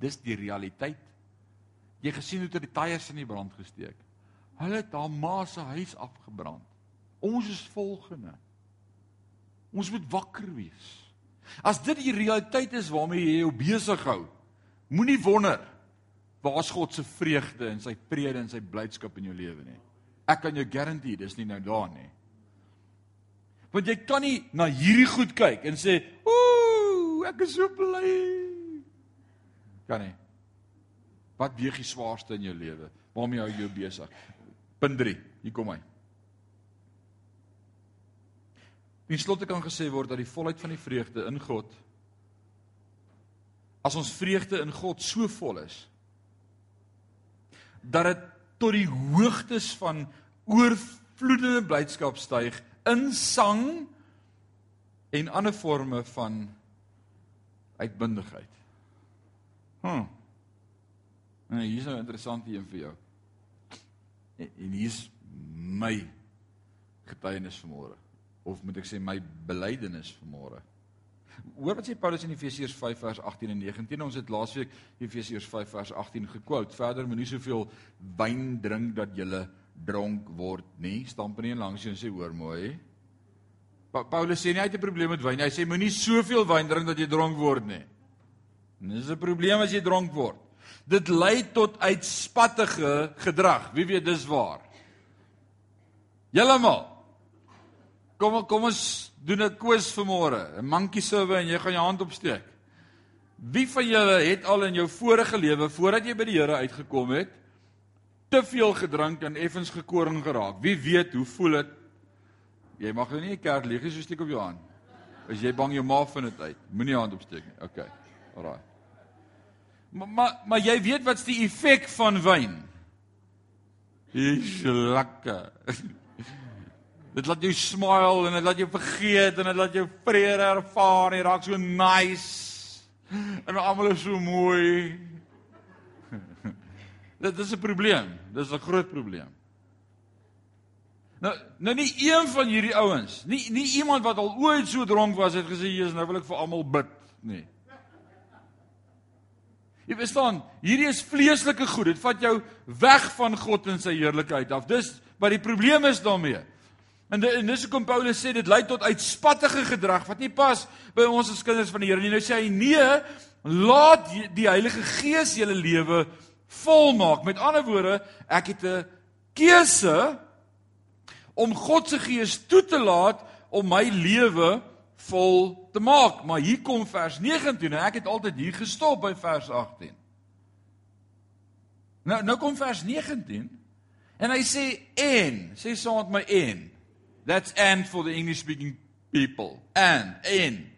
Dis die realiteit. Jy gesien hoe dit die tyres in die brand gesteek. Hulle het haar ma se huis afgebrand. Ons is volgende. Ons moet wakker wees. As dit die realiteit is waarmee jy jou besig hou, moenie wonder waar's God se vreugde en sy vrede en sy blydskap in jou lewe nie. Ek kan jou garandeer, dis nie nou daar nie. Want jy kan nie na hierdie goed kyk en sê, "Ooh, ek is so bly." Kan nie. Wat weeg die swaarste in jou lewe? Waarmee hou jy jou besig? Punt 3. Hier kom hy. In slotte kan gesê word dat die volheid van die vreugde in God as ons vreugde in God so vol is dat dit tot die hoogtes van oorvloedende blydskap styg in sang en ander forme van uitbundigheid. Hm. Nou hier is 'n interessante een vir jou. En, en hier is my getuienis vanmôre of moet ek sê my belydenis vanmôre. Hoor wat sê Paulus in Efesiërs 5 vers 18 en 19. Ons het laasweek Efesiërs 5 vers 18 gekwout. Verder moenie soveel wyn drink dat jy dronk word nie. Stamp nie langs jou en sê hoor mooi. Pa Paulus sê nie hy het 'n probleem met wyn nie. Hy sê moenie soveel wyn drink dat jy dronk word nie. Dis 'n probleem as jy dronk word. Dit lei tot uitspattige gedrag. Wie weet dis waar? Helemaal. Kom kom ons doen 'n quiz vanmôre. 'n Monkey survey en jy gaan jou hand opsteek. Wie van julle het al in jou vorige lewe voordat jy by die Here uitgekom het te veel gedrink en effens gekoring geraak? Wie weet hoe voel dit? Jy mag nou nie 'n kerk lieg so steek op jou hand. As jy bang jou ma vind dit uit. Moenie jou hand opsteek nie. OK. Alraai. Maar maar maar jy weet wat's die effek van wyn? Dis lekker. <laughs> Dit laat jou smile en dit laat jou vergeet en dit laat jou vrede ervaar jy raak so nice. En almal is so mooi. <laughs> Dit is 'n probleem. Dis 'n groot probleem. Nou nou nie een van hierdie ouens, nie nie iemand wat al ooit so dronk was het gesê Jesus nou wil ek vir almal bid nie. Jy verstaan, hierdie is vleeslike goed. Dit vat jou weg van God en sy heerlikheid af. Dis wat die probleem is daarmee. En, de, en dis hoekom Paulus sê dit lei tot uitspattige gedrag wat nie pas by ons as kinders van die Here nie. Nou sê hy nee, laat die Heilige Gees julle lewe volmaak. Met ander woorde, ek het 'n keuse om God se Gees toe te laat om my lewe vol te maak. Maar hier kom vers 19 en ek het altyd hier gestop by vers 18. Nou nou kom vers 19 en hy sê en, sê saam met my en. That's and for the English speaking people. And en.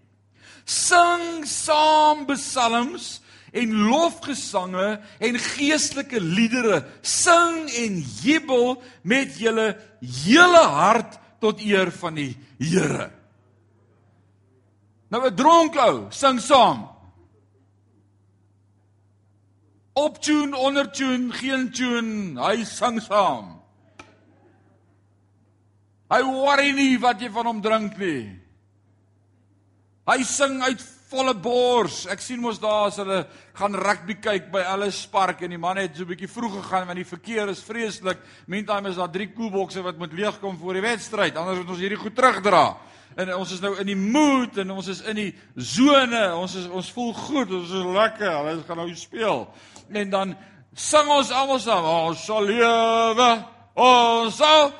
Sing saam psalms en lofgesange en geestelike liedere. Sing en jubel met julle hele hart tot eer van die Here. Nou 'n dronk ou, sing saam. Op tune, onder tune, geen tune, hy sing saam. Hy worry nie wat jy van hom drink nie. Hy sing uit volle bors. Ek sien mos daar as hulle gaan rugby kyk by Ellis Park en die man het so 'n bietjie vroeg gegaan want die verkeer is vreeslik. Meantime is daar drie koelbokse wat moet leegkom voor die wedstryd. Anders moet ons hierdie goed terugdra. En ons is nou in die mood en ons is in die sone. Ons is ons voel goed. Ons is lekker. Hulle gaan nou speel. En dan sing ons almal saam. Ons sal lewe. Ons sal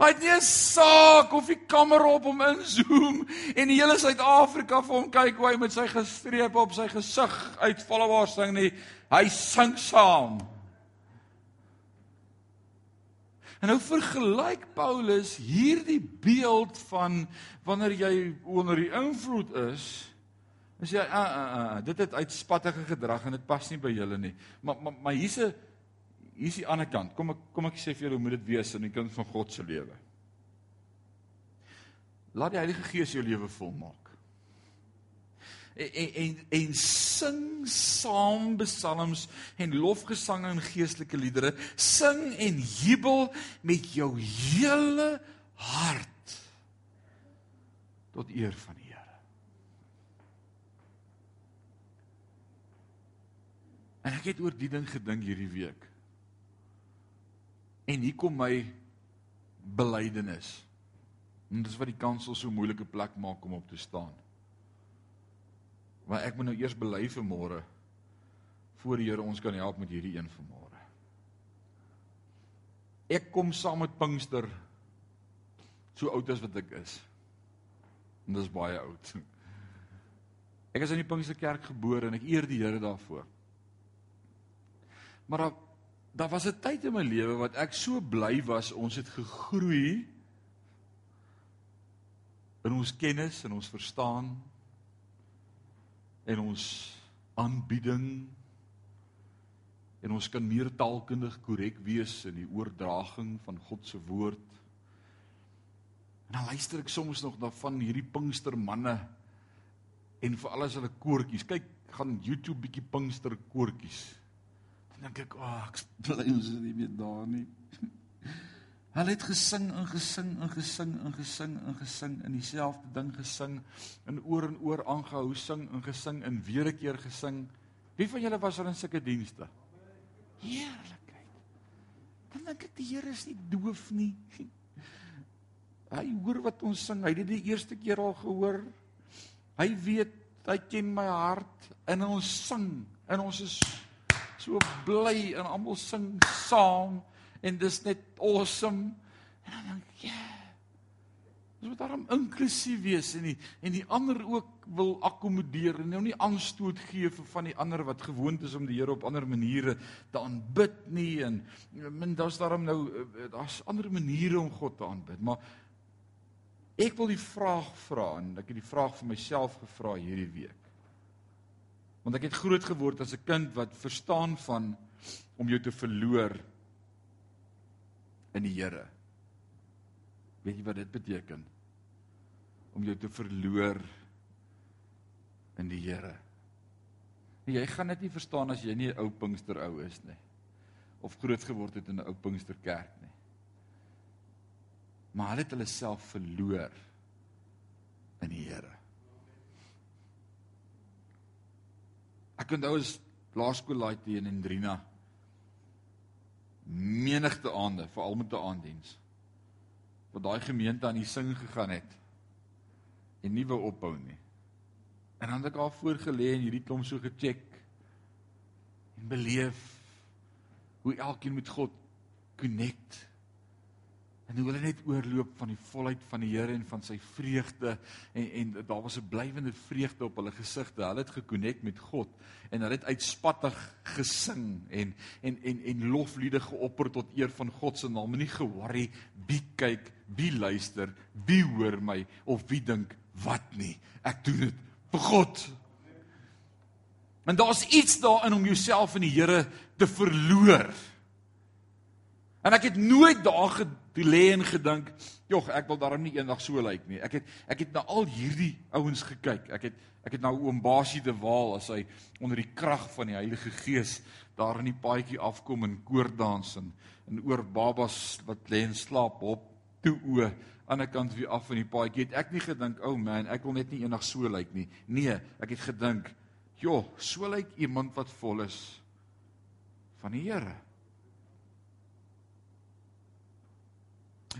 Hy het nie 'n saak of die kamera op hom inzoom en die hele Suid-Afrika vir hom kyk hoe hy met sy gestreep op sy gesig uitval waar sing nie. Hy sing saam. En nou vergelyk Paulus hierdie beeld van wanneer jy onder die invloed is, as jy uh, uh, uh, dit het uitspattige gedrag en dit pas nie by julle nie. Maar maar, maar hier's 'n Hier is die ander kant. Kom ek kom ek sê vir julle hoe moet dit wees in die kind van God se lewe. Laat die Heilige Gees jou lewe volmaak. En en en, en sing saam psalms en lofgesange en geestelike liedere. Sing en jubel met jou hele hart tot eer van die Here. En ek het oor die ding gedink hierdie week. En hier kom my belydenis. En dis wat die kansel so moeilike plek maak om op te staan. Maar ek moet nou eers bely vir môre voor die Here ons kan help met hierdie een vir môre. Ek kom saam met Pinkster so oud as wat ek is. En dis baie oud. Ek is in die Pinksterkerk gebore en ek eer die Here daarvoor. Maar daar daar was 'n tyd in my lewe wat ek so bly was ons het gegroei in ons kennis en ons verstaan en ons aanbieding en ons kan meer taalkundig korrek wees in die oordraging van God se woord. En dan luister ek soms nog na van hierdie Pinkster manne en vir alles hulle koortjies. Kyk, gaan YouTube bietjie Pinkster koortjies. Dink ek, "Ag, oh, ek bly ons is nie meer daar nie." <laughs> Hulle het gesing en gesing en gesing en gesing en gesing in dieselfde ding gesing en oor en oor aangehou sing en gesing en weer 'n keer gesing. Wie van julle was al in sulke dienste? Heerlikheid. Dan dink ek die Here is nie doof nie. <laughs> Hy hoor wat ons sing. Hy het dit die eerste keer al gehoor. Hy weet, hy ken my hart en ons sing en ons is so bly en almal sing saam en dis net awesome. En dan dink ek, ja. Ons moet daarom inklusief wees en die en die ander ook wil akkommodeer en nou nie aanstoot gee vir van die ander wat gewoond is om die Here op ander maniere te aanbid nie en min daar's daarom nou eh, daar's ander maniere om God te aanbid, maar ek wil die vraag vra en ek het die vraag vir myself gevra hierdie week. Want ek het groot geword as 'n kind wat verstaan van om jou te verloor in die Here. Weet jy wat dit beteken? Om jou te verloor in die Here. Jy gaan dit nie verstaan as jy nie 'n ou Pinkster ou is nie of groot geword het in 'n ou Pinkster kerk nie. Maar hulle het hulle self verloor in die Here. Ek onthou as laerskoolaaitjie in Hendrina menigte aande, veral met 'n aanddiens wat daai gemeente aan die sing gegaan het en nie wou ophou nie. En dan het ek haar voorgelê en hierdie klomp so gecheck en beleef hoe elkeen met God connect en hoe hulle net oorloop van die volheid van die Here en van sy vreugde en en daar was 'n blywende vreugde op hulle gesigte. Hulle het gekonnekt met God en hulle het uitspattig gesing en en en en lofliede geopper tot eer van God se naam. Nie ge-worry wie kyk, wie luister, wie hoor my of wie dink wat nie. Ek doen dit vir God. En daar's iets daarin om jouself in die Here te verloor. En ek het nooit daar toe lê en gedink, "Jog, ek wil daarom nie eendag so lyk nie." Ek het ek het na al hierdie ouens gekyk. Ek het ek het na oom Basie de Waal as hy onder die krag van die Heilige Gees daar in die paadjie afkom en koordans en en oor babas wat lê en slaap op toe o aan die kant wie af van die paadjie het ek nie gedink, "O oh man, ek wil net nie eendag so lyk nie." Nee, ek het gedink, "Jo, so lyk iemand wat vol is van die Here."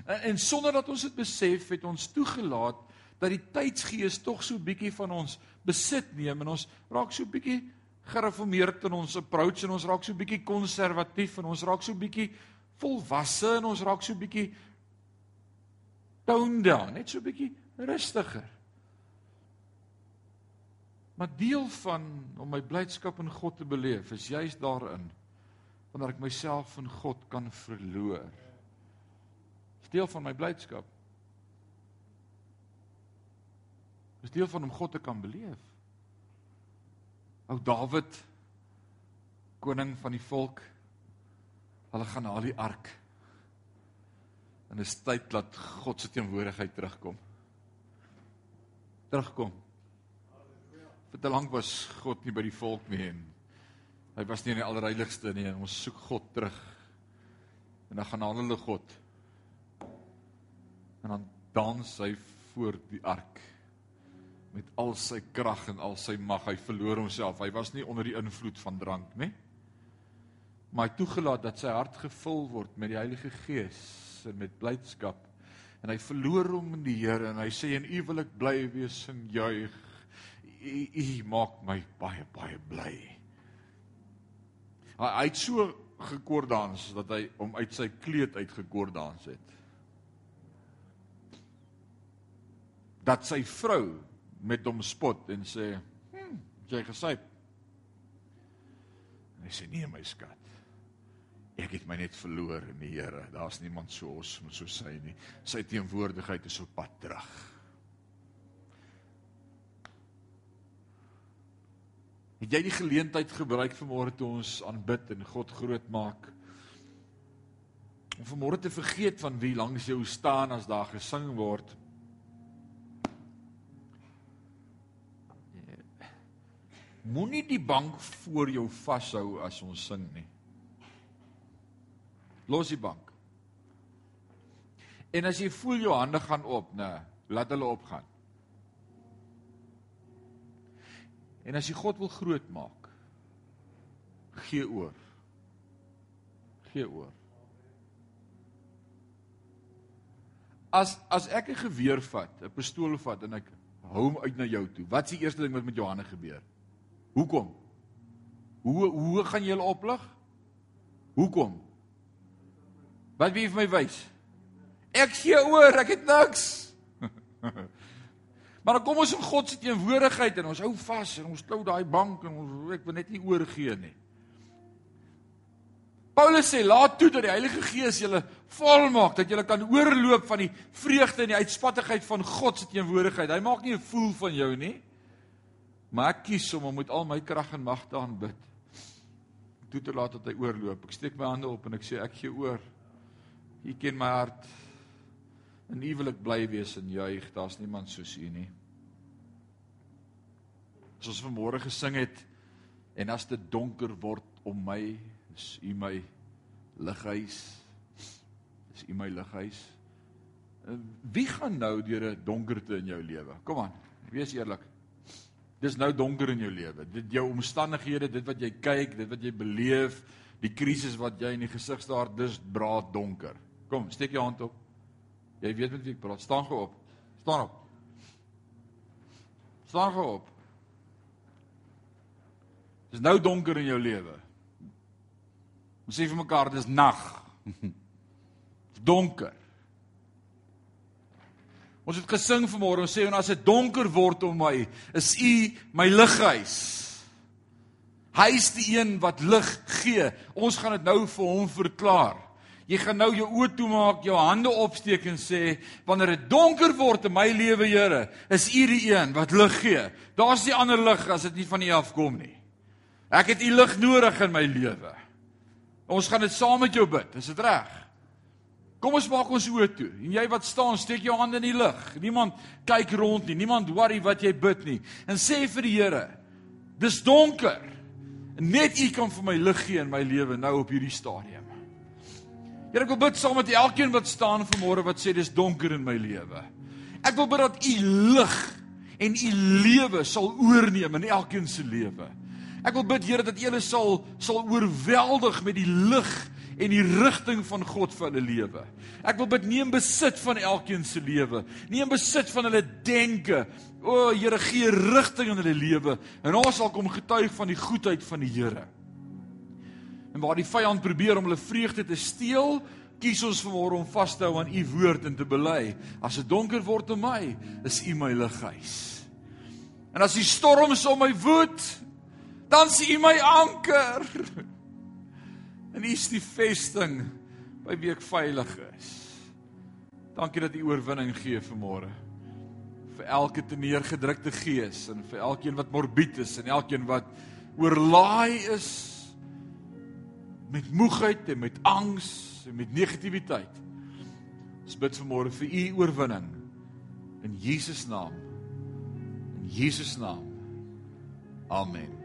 En, en sonder dat ons dit besef, het ons toegelaat dat die tydsgees tog so bietjie van ons besit neem en ons raak so bietjie gereformeerd in ons approach en ons raak so bietjie konservatief en ons raak so bietjie volwasse en ons raak so bietjie toned down, net so bietjie rustiger. Maar deel van om my blydskap in God te beleef is juis daarin wanneer ek myself in God kan verloor deel van my blydskap. Dis deel van om God te kan beleef. Ou Dawid koning van die volk hulle gaan na die ark. En dit is tyd dat God se teenwoordigheid terugkom. Terugkom. Vir te lank was God nie by die volk nie en hy was nie in die allerheiligste nie en ons soek God terug. En dan gaan hulle God en dan dans hy voor die ark met al sy krag en al sy mag. Hy verloor homself. Hy was nie onder die invloed van drank nie. maar hy toegelaat dat sy hart gevul word met die Heilige Gees en met blydskap. En hy verloor hom in die Here en hy sê en u wil ek bly wees en juig. U, u maak my baie baie bly. Hy, hy het so gekordans dat hy hom uit sy kleed uitgekordans het. Dat sy vrou met hom spot en sê, "Hm, jy gesyp." En hy sê, "Nee my skat. Ek het my net verloor in die Here. Daar's niemand so awesome so sy nie. Sy teenwoordigheid is op pad terug." Het jy die geleentheid gebruik vanmôre toe ons aanbid en God groot maak? Om vanmôre te vergeet van wie langs jou staan as daar gesing word. Moenie die bank voor jou vashou as ons sing nie. Los die bank. En as jy voel jou hande gaan op, nê, laat hulle opgaan. En as jy God wil groot maak, gee oor. Gee oor. As as ek 'n geweer vat, 'n pistool vat en ek hou hom uit na jou toe, wat is die eerste ding wat met jou hande gebeur? Hoekom? Hoe hoe gaan jy hulle oplig? Hoekom? Wat wie vir my wys? Ek gee oor, ek het niks. <laughs> maar dan kom ons in God se teenwoordigheid en ons hou vas en ons klou daai bank en ons ek wil net nie oorgee nie. Paulus sê laat toe dat die Heilige Gees julle volmaak dat julle kan oorloop van die vreugde en die uitspattigheid van God se teenwoordigheid. Hy maak nie 'n fool van jou nie. Maar ek kies om hom met al my krag en mag te aanbid. Toe te laat dat hy oorloop. Ek steek my hande op en ek sê ek gee oor. U ken my hart. En u wil ek bly wees en juig. Daar's niemand soos u nie. As ons vanmôre gesing het en as dit donker word om my, is u my lighuis. Is u my lighuis. Wie gaan nou deur 'n donkerte in jou lewe? Kom aan, wees eerlik. Dis nou donker in jou lewe. Dit jou omstandighede, dit wat jy kyk, dit wat jy beleef, die krisis wat jy in die gesig staar, dis braad donker. Kom, steek jou hand op. Jy weet met wie ek praat. Staan gou op. Staan op. Staan gou op. Dis nou donker in jou lewe. Ons sê vir mekaar dis nag. <laughs> donker. Ons het gesing vanmôre, ons sê en as dit donker word om my, is U my lighuis. Hy is die een wat lig gee. Ons gaan dit nou vir hom verklaar. Jy gaan nou jou oë toemaak, jou hande opsteek en sê, wanneer dit donker word in my lewe, Here, is U die een wat lig gee. Daar's nie ander lig as dit nie van U afkom nie. Ek het U lig nodig in my lewe. Ons gaan dit saam met jou bid. Is dit reg? Kom ons maak ons oë toe. En jy wat staan, steek jou hande in die lug. Niemand kyk rond nie. Niemand worry wat jy bid nie. En sê vir die Here: Dis donker. Net U kan vir my lig gee in my lewe nou op hierdie stadium. Here, ek wil bid saam met elkeen wat staan vanmôre wat sê dis donker in my lewe. Ek wil bid dat U lig en U lewe sal oorneem in elkeen se lewe. Ek wil bid Here dat U hulle sal sal oorweldig met die lig en die rigting van God vir hulle lewe. Ek wil bid neem besit van elkeen se lewe. Neem besit van hulle denke. O Here, gee rigting in hulle lewe en ons sal kom getuig van die goedheid van die Here. En waar die vyand probeer om hulle vreugde te steel, kies ons vanmôre om vas te hou aan u woord en te bely. As dit donker word om my, is u my lighuis. En as die storms om my woed, dan is u my anker. En U is die vesting by wie ek veilig is. Dankie dat U oorwinning gee vanmôre. Vir elke teneergedrukte gees en vir elkeen wat morbied is en elkeen wat oorlaai is met moegheid en met angs en met negativiteit. Ons bid vanmôre vir U oorwinning in Jesus naam. In Jesus naam. Amen.